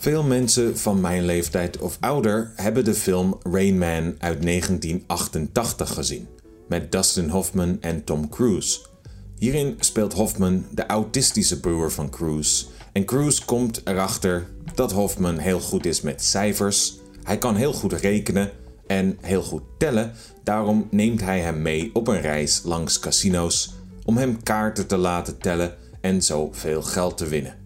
Veel mensen van mijn leeftijd of ouder hebben de film Rain Man uit 1988 gezien, met Dustin Hoffman en Tom Cruise. Hierin speelt Hoffman de autistische broer van Cruise. En Cruise komt erachter dat Hoffman heel goed is met cijfers. Hij kan heel goed rekenen en heel goed tellen. Daarom neemt hij hem mee op een reis langs casino's om hem kaarten te laten tellen en zo veel geld te winnen.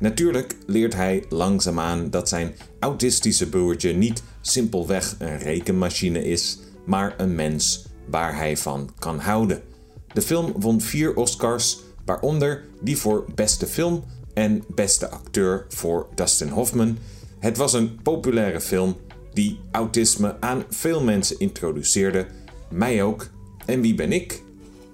Natuurlijk leert hij langzaamaan dat zijn autistische broertje niet simpelweg een rekenmachine is, maar een mens waar hij van kan houden. De film won vier Oscars, waaronder die voor beste film en beste acteur voor Dustin Hoffman. Het was een populaire film die autisme aan veel mensen introduceerde, mij ook. En wie ben ik?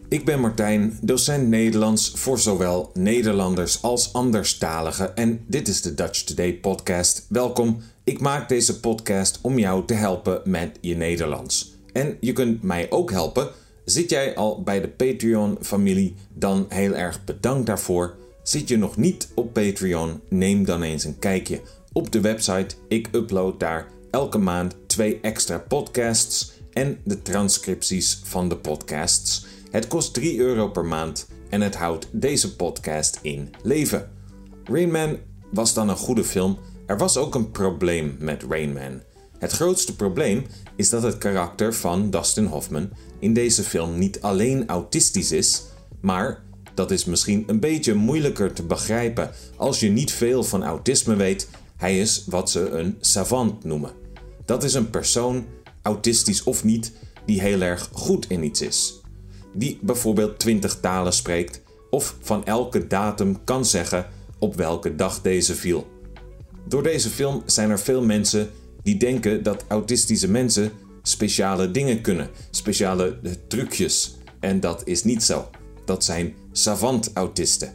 Ik ben Martijn, docent Nederlands voor zowel Nederlanders als anderstaligen en dit is de Dutch Today podcast. Welkom, ik maak deze podcast om jou te helpen met je Nederlands. En je kunt mij ook helpen. Zit jij al bij de Patreon-familie, dan heel erg bedankt daarvoor. Zit je nog niet op Patreon, neem dan eens een kijkje op de website. Ik upload daar elke maand twee extra podcasts en de transcripties van de podcasts. Het kost 3 euro per maand en het houdt deze podcast in leven. Rain Man was dan een goede film. Er was ook een probleem met Rain Man. Het grootste probleem is dat het karakter van Dustin Hoffman in deze film niet alleen autistisch is, maar dat is misschien een beetje moeilijker te begrijpen als je niet veel van autisme weet. Hij is wat ze een savant noemen. Dat is een persoon, autistisch of niet, die heel erg goed in iets is die bijvoorbeeld 20 talen spreekt of van elke datum kan zeggen op welke dag deze viel. Door deze film zijn er veel mensen die denken dat autistische mensen speciale dingen kunnen, speciale trucjes. En dat is niet zo. Dat zijn savant-autisten.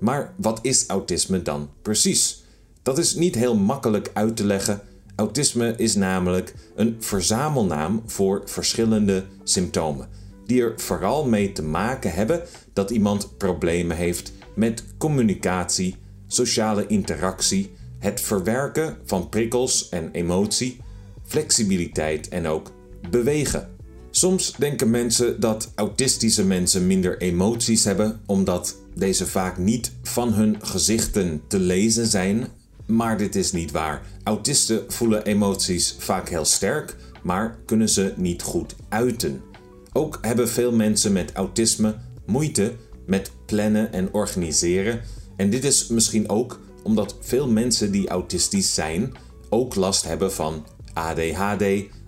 Maar wat is autisme dan precies? Dat is niet heel makkelijk uit te leggen. Autisme is namelijk een verzamelnaam voor verschillende symptomen die er vooral mee te maken hebben dat iemand problemen heeft met communicatie, sociale interactie, het verwerken van prikkels en emotie, flexibiliteit en ook bewegen. Soms denken mensen dat autistische mensen minder emoties hebben, omdat deze vaak niet van hun gezichten te lezen zijn. Maar dit is niet waar. Autisten voelen emoties vaak heel sterk, maar kunnen ze niet goed uiten. Ook hebben veel mensen met autisme moeite met plannen en organiseren. En dit is misschien ook omdat veel mensen die autistisch zijn ook last hebben van ADHD,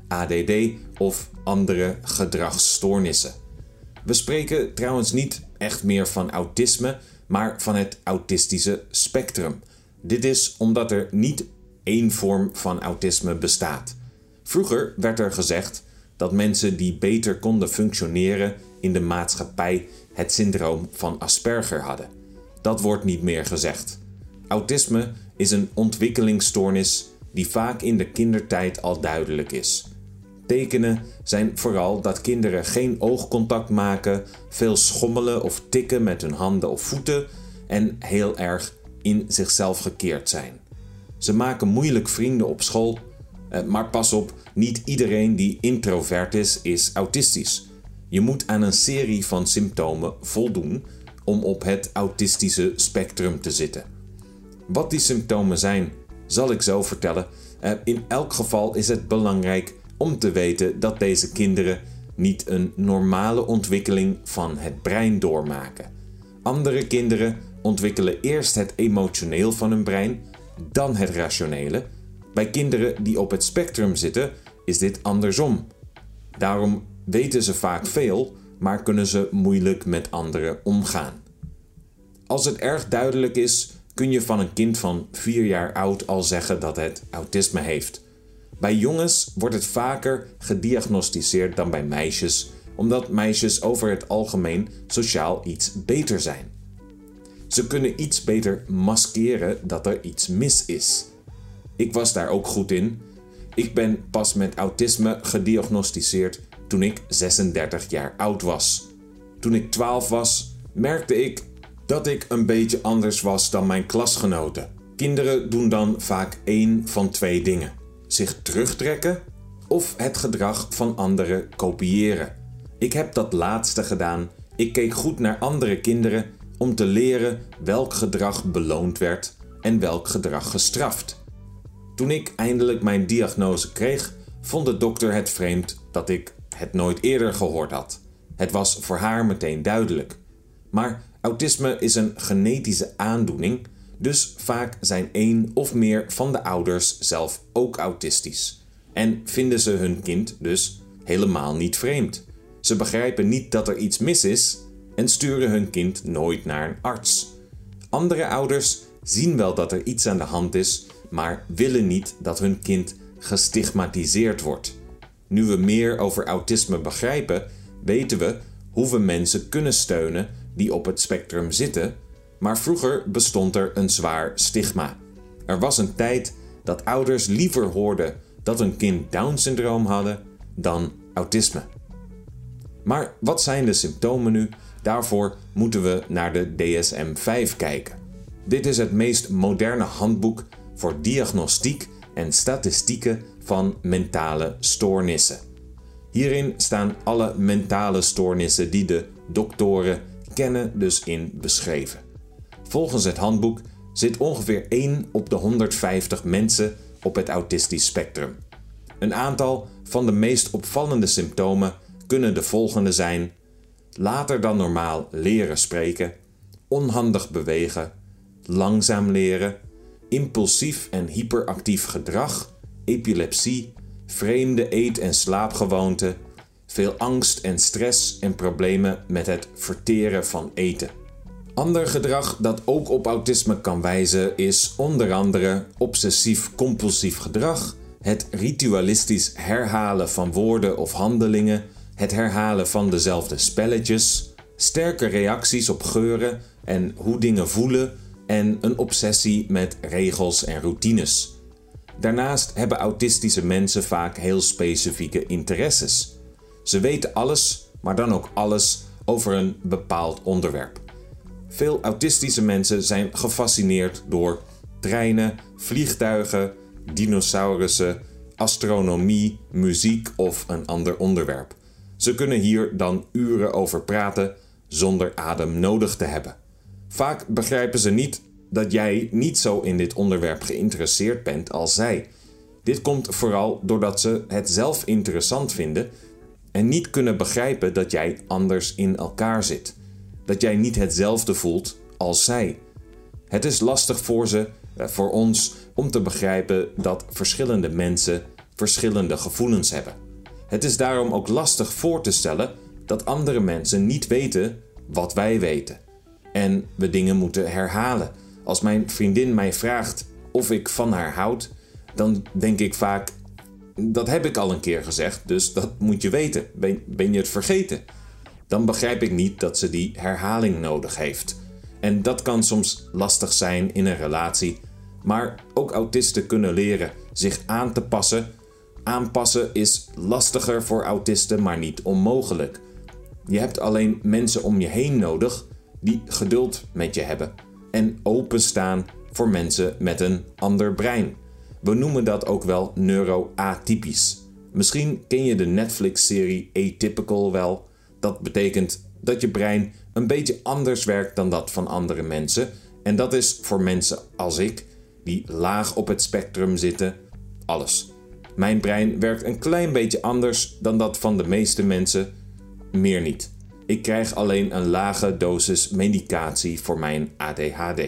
ADD of andere gedragsstoornissen. We spreken trouwens niet echt meer van autisme, maar van het autistische spectrum. Dit is omdat er niet één vorm van autisme bestaat. Vroeger werd er gezegd dat mensen die beter konden functioneren in de maatschappij het syndroom van Asperger hadden. Dat wordt niet meer gezegd. Autisme is een ontwikkelingsstoornis die vaak in de kindertijd al duidelijk is. Tekenen zijn vooral dat kinderen geen oogcontact maken, veel schommelen of tikken met hun handen of voeten en heel erg in zichzelf gekeerd zijn. Ze maken moeilijk vrienden op school, maar pas op, niet iedereen die introvert is, is autistisch. Je moet aan een serie van symptomen voldoen om op het autistische spectrum te zitten. Wat die symptomen zijn, zal ik zo vertellen. Eh, in elk geval is het belangrijk om te weten dat deze kinderen niet een normale ontwikkeling van het brein doormaken. Andere kinderen ontwikkelen eerst het emotioneel van hun brein, dan het rationele. Bij kinderen die op het spectrum zitten, is dit andersom. Daarom weten ze vaak veel, maar kunnen ze moeilijk met anderen omgaan. Als het erg duidelijk is, kun je van een kind van 4 jaar oud al zeggen dat het autisme heeft. Bij jongens wordt het vaker gediagnosticeerd dan bij meisjes, omdat meisjes over het algemeen sociaal iets beter zijn. Ze kunnen iets beter maskeren dat er iets mis is. Ik was daar ook goed in. Ik ben pas met autisme gediagnosticeerd toen ik 36 jaar oud was. Toen ik 12 was, merkte ik dat ik een beetje anders was dan mijn klasgenoten. Kinderen doen dan vaak één van twee dingen: zich terugtrekken of het gedrag van anderen kopiëren. Ik heb dat laatste gedaan. Ik keek goed naar andere kinderen om te leren welk gedrag beloond werd en welk gedrag gestraft. Toen ik eindelijk mijn diagnose kreeg, vond de dokter het vreemd dat ik het nooit eerder gehoord had. Het was voor haar meteen duidelijk. Maar autisme is een genetische aandoening, dus vaak zijn één of meer van de ouders zelf ook autistisch. En vinden ze hun kind dus helemaal niet vreemd. Ze begrijpen niet dat er iets mis is en sturen hun kind nooit naar een arts. Andere ouders zien wel dat er iets aan de hand is, maar willen niet dat hun kind gestigmatiseerd wordt. Nu we meer over autisme begrijpen, weten we hoe we mensen kunnen steunen die op het spectrum zitten, maar vroeger bestond er een zwaar stigma. Er was een tijd dat ouders liever hoorden dat hun kind Down-syndroom hadden dan autisme. Maar wat zijn de symptomen nu? Daarvoor moeten we naar de DSM-5 kijken. Dit is het meest moderne handboek voor diagnostiek en statistieken van mentale stoornissen. Hierin staan alle mentale stoornissen die de doktoren kennen dus in beschreven. Volgens het handboek zit ongeveer 1 op de 150 mensen op het autistisch spectrum. Een aantal van de meest opvallende symptomen kunnen de volgende zijn: later dan normaal leren spreken, onhandig bewegen, langzaam leren, impulsief en hyperactief gedrag, epilepsie, vreemde eet- en slaapgewoonten, veel angst en stress en problemen met het verteren van eten. Ander gedrag dat ook op autisme kan wijzen is onder andere obsessief-compulsief gedrag, het ritualistisch herhalen van woorden of handelingen, het herhalen van dezelfde spelletjes, sterke reacties op geuren en hoe dingen voelen en een obsessie met regels en routines. Daarnaast hebben autistische mensen vaak heel specifieke interesses. Ze weten alles, maar dan ook alles over een bepaald onderwerp. Veel autistische mensen zijn gefascineerd door treinen, vliegtuigen, dinosaurussen, astronomie, muziek of een ander onderwerp. Ze kunnen hier dan uren over praten zonder adem nodig te hebben. Vaak begrijpen ze niet dat jij niet zo in dit onderwerp geïnteresseerd bent als zij. Dit komt vooral doordat ze het zelf interessant vinden en niet kunnen begrijpen dat jij anders in elkaar zit. Dat jij niet hetzelfde voelt als zij. Het is lastig voor ze, eh, voor ons, om te begrijpen dat verschillende mensen verschillende gevoelens hebben. Het is daarom ook lastig voor te stellen dat andere mensen niet weten wat wij weten. En we dingen moeten herhalen. Als mijn vriendin mij vraagt of ik van haar houd, dan denk ik vaak: dat heb ik al een keer gezegd, dus dat moet je weten. Ben, je het vergeten? Dan begrijp ik niet dat ze die herhaling nodig heeft. En dat kan soms lastig zijn in een relatie, maar ook autisten kunnen leren zich aan te passen. Aanpassen is lastiger voor autisten, maar niet onmogelijk. Je hebt alleen mensen om je heen nodig die geduld met je hebben en openstaan voor mensen met een ander brein. We noemen dat ook wel neuroatypisch. Misschien ken je de Netflix-serie Atypical wel. Dat betekent dat je brein een beetje anders werkt dan dat van andere mensen. En dat is voor mensen als ik, die laag op het spectrum zitten, alles. Mijn brein werkt een klein beetje anders dan dat van de meeste mensen, meer niet. Ik krijg alleen een lage dosis medicatie voor mijn ADHD.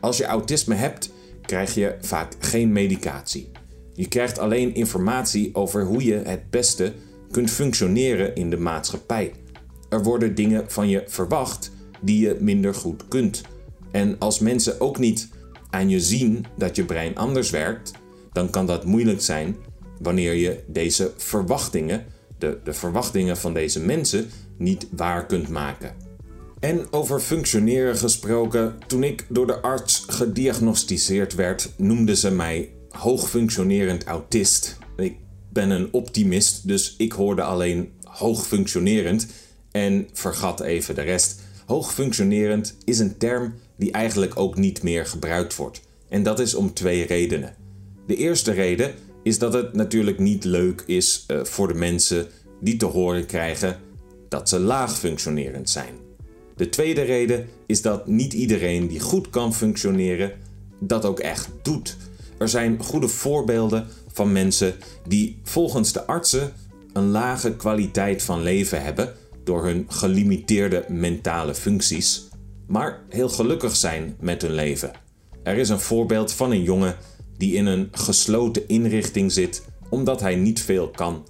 Als je autisme hebt, krijg je vaak geen medicatie. Je krijgt alleen informatie over hoe je het beste kunt functioneren in de maatschappij. Er worden dingen van je verwacht die je minder goed kunt. En als mensen ook niet aan je zien dat je brein anders werkt, dan kan dat moeilijk zijn wanneer je deze verwachtingen, de, de verwachtingen van deze mensen, niet waar kunt maken. En over functioneren gesproken, toen ik door de arts gediagnosticeerd werd, noemden ze mij hoogfunctionerend autist. Ik ben een optimist, dus ik hoorde alleen hoogfunctionerend en vergat even de rest. Hoogfunctionerend is een term die eigenlijk ook niet meer gebruikt wordt. En dat is om twee redenen. De eerste reden is dat het natuurlijk niet leuk is uh, voor de mensen die te horen krijgen dat ze laag functionerend zijn. De tweede reden is dat niet iedereen die goed kan functioneren dat ook echt doet. Er zijn goede voorbeelden van mensen die volgens de artsen een lage kwaliteit van leven hebben door hun gelimiteerde mentale functies, maar heel gelukkig zijn met hun leven. Er is een voorbeeld van een jongen die in een gesloten inrichting zit omdat hij niet veel kan.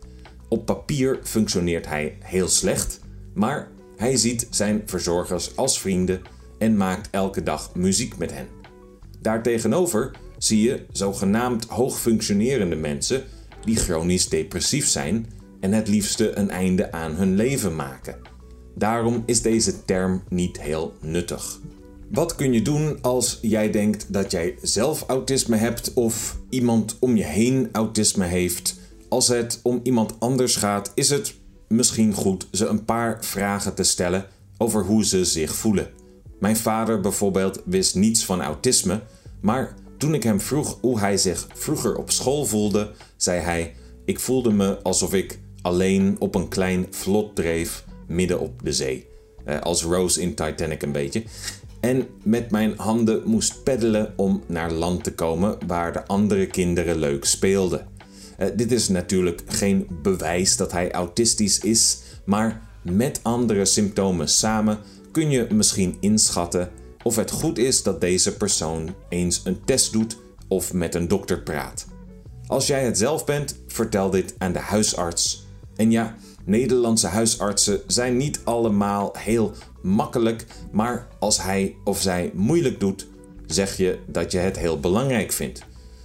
Op papier functioneert hij heel slecht, maar hij ziet zijn verzorgers als vrienden en maakt elke dag muziek met hen. Daartegenover zie je zogenaamd hoogfunctionerende mensen die chronisch depressief zijn en het liefste een einde aan hun leven maken. Daarom is deze term niet heel nuttig. Wat kun je doen als jij denkt dat jij zelf autisme hebt of iemand om je heen autisme heeft? Als het om iemand anders gaat, is het misschien goed ze een paar vragen te stellen over hoe ze zich voelen. Mijn vader bijvoorbeeld wist niets van autisme, maar toen ik hem vroeg hoe hij zich vroeger op school voelde, zei hij: Ik voelde me alsof ik alleen op een klein vlot dreef midden op de zee. Eh, als Rose in Titanic een beetje. En met mijn handen moest peddelen om naar land te komen waar de andere kinderen leuk speelden. Eh, dit is natuurlijk geen bewijs dat hij autistisch is, maar met andere symptomen samen kun je misschien inschatten of het goed is dat deze persoon eens een test doet of met een dokter praat. Als jij het zelf bent, vertel dit aan de huisarts. En ja, Nederlandse huisartsen zijn niet allemaal heel makkelijk, maar als hij of zij moeilijk doet, zeg je dat je het heel belangrijk vindt.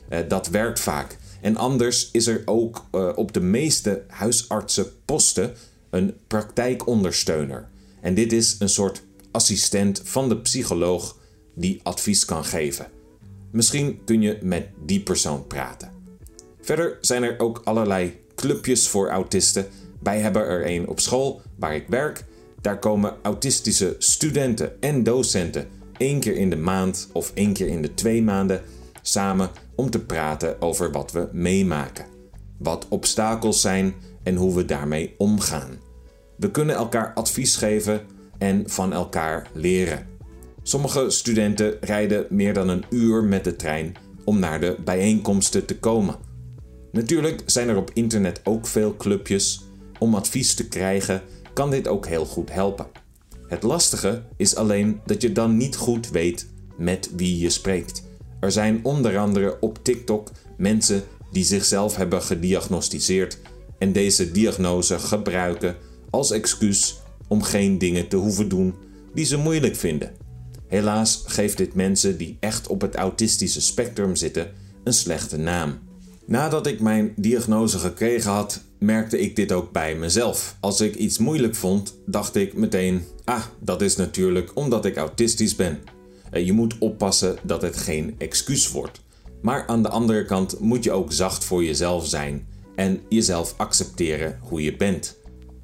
Uh, dat werkt vaak. En anders is er ook uh, op de meeste huisartsenposten een praktijkondersteuner. En dit is een soort assistent van de psycholoog die advies kan geven. Misschien kun je met die persoon praten. Verder zijn er ook allerlei clubjes voor autisten. Wij hebben er een op school waar ik werk. Daar komen autistische studenten en docenten één keer in de maand of één keer in de twee maanden samen om te praten over wat we meemaken. Wat obstakels zijn en hoe we daarmee omgaan. We kunnen elkaar advies geven en van elkaar leren. Sommige studenten rijden meer dan een uur met de trein om naar de bijeenkomsten te komen. Natuurlijk zijn er op internet ook veel clubjes. Om advies te krijgen kan dit ook heel goed helpen. Het lastige is alleen dat je dan niet goed weet met wie je spreekt. Er zijn onder andere op TikTok mensen die zichzelf hebben gediagnosticeerd en deze diagnose gebruiken als excuus om geen dingen te hoeven doen die ze moeilijk vinden. Helaas geeft dit mensen die echt op het autistische spectrum zitten een slechte naam. Nadat ik mijn diagnose gekregen had, merkte ik dit ook bij mezelf. Als ik iets moeilijk vond, dacht ik meteen: ah, dat is natuurlijk omdat ik autistisch ben. Je moet oppassen dat het geen excuus wordt. Maar aan de andere kant moet je ook zacht voor jezelf zijn en jezelf accepteren hoe je bent.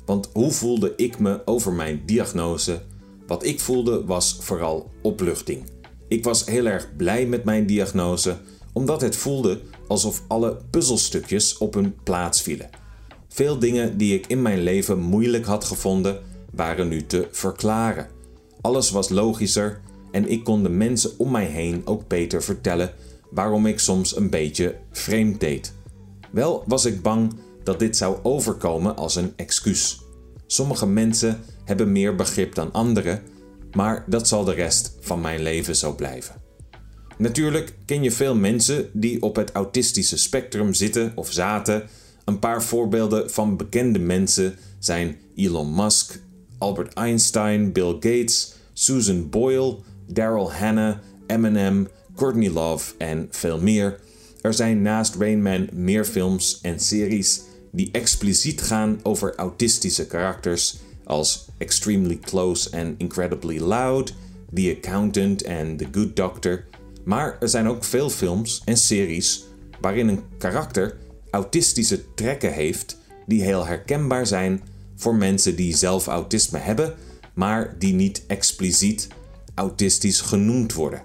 Want hoe voelde ik me over mijn diagnose? Wat ik voelde was vooral opluchting. Ik was heel erg blij met mijn diagnose, omdat het voelde alsof alle puzzelstukjes op hun plaats vielen. Veel dingen die ik in mijn leven moeilijk had gevonden, waren nu te verklaren. Alles was logischer en ik kon de mensen om mij heen ook beter vertellen waarom ik soms een beetje vreemd deed. Wel was ik bang dat dit zou overkomen als een excuus. Sommige mensen hebben meer begrip dan anderen, maar dat zal de rest van mijn leven zo blijven. Natuurlijk ken je veel mensen die op het autistische spectrum zitten of zaten. Een paar voorbeelden van bekende mensen zijn Elon Musk, Albert Einstein, Bill Gates, Susan Boyle, Daryl Hannah, Eminem, Courtney Love en veel meer. Er zijn naast Rain Man meer films en series die expliciet gaan over autistische karakters als Extremely Close and Incredibly Loud, The Accountant en The Good Doctor. Maar er zijn ook veel films en series waarin een karakter autistische trekken heeft die heel herkenbaar zijn voor mensen die zelf autisme hebben, maar die niet expliciet autistisch genoemd worden.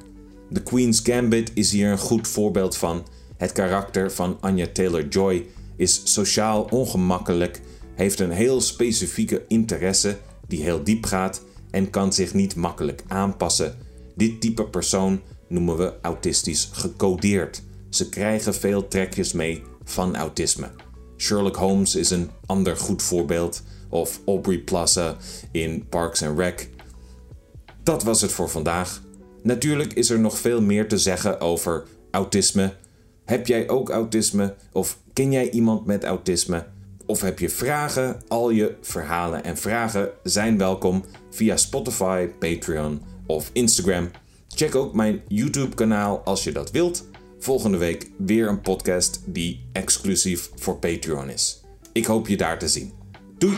The Queen's Gambit is hier een goed voorbeeld van. Het karakter van Anya Taylor-Joy is sociaal ongemakkelijk, heeft een heel specifieke interesse die heel diep gaat en kan zich niet makkelijk aanpassen. Dit type persoon noemen we autistisch gecodeerd. Ze krijgen veel trekjes mee van autisme. Sherlock Holmes is een ander goed voorbeeld, of Aubrey Plaza in Parks and Rec. Dat was het voor vandaag. Natuurlijk is er nog veel meer te zeggen over autisme. Heb jij ook autisme? Of ken jij iemand met autisme? Of heb je vragen? Al je verhalen en vragen zijn welkom via Spotify, Patreon of Instagram. Check ook mijn YouTube-kanaal als je dat wilt. Volgende week weer een podcast die exclusief voor Patreon is. Ik hoop je daar te zien. Doei!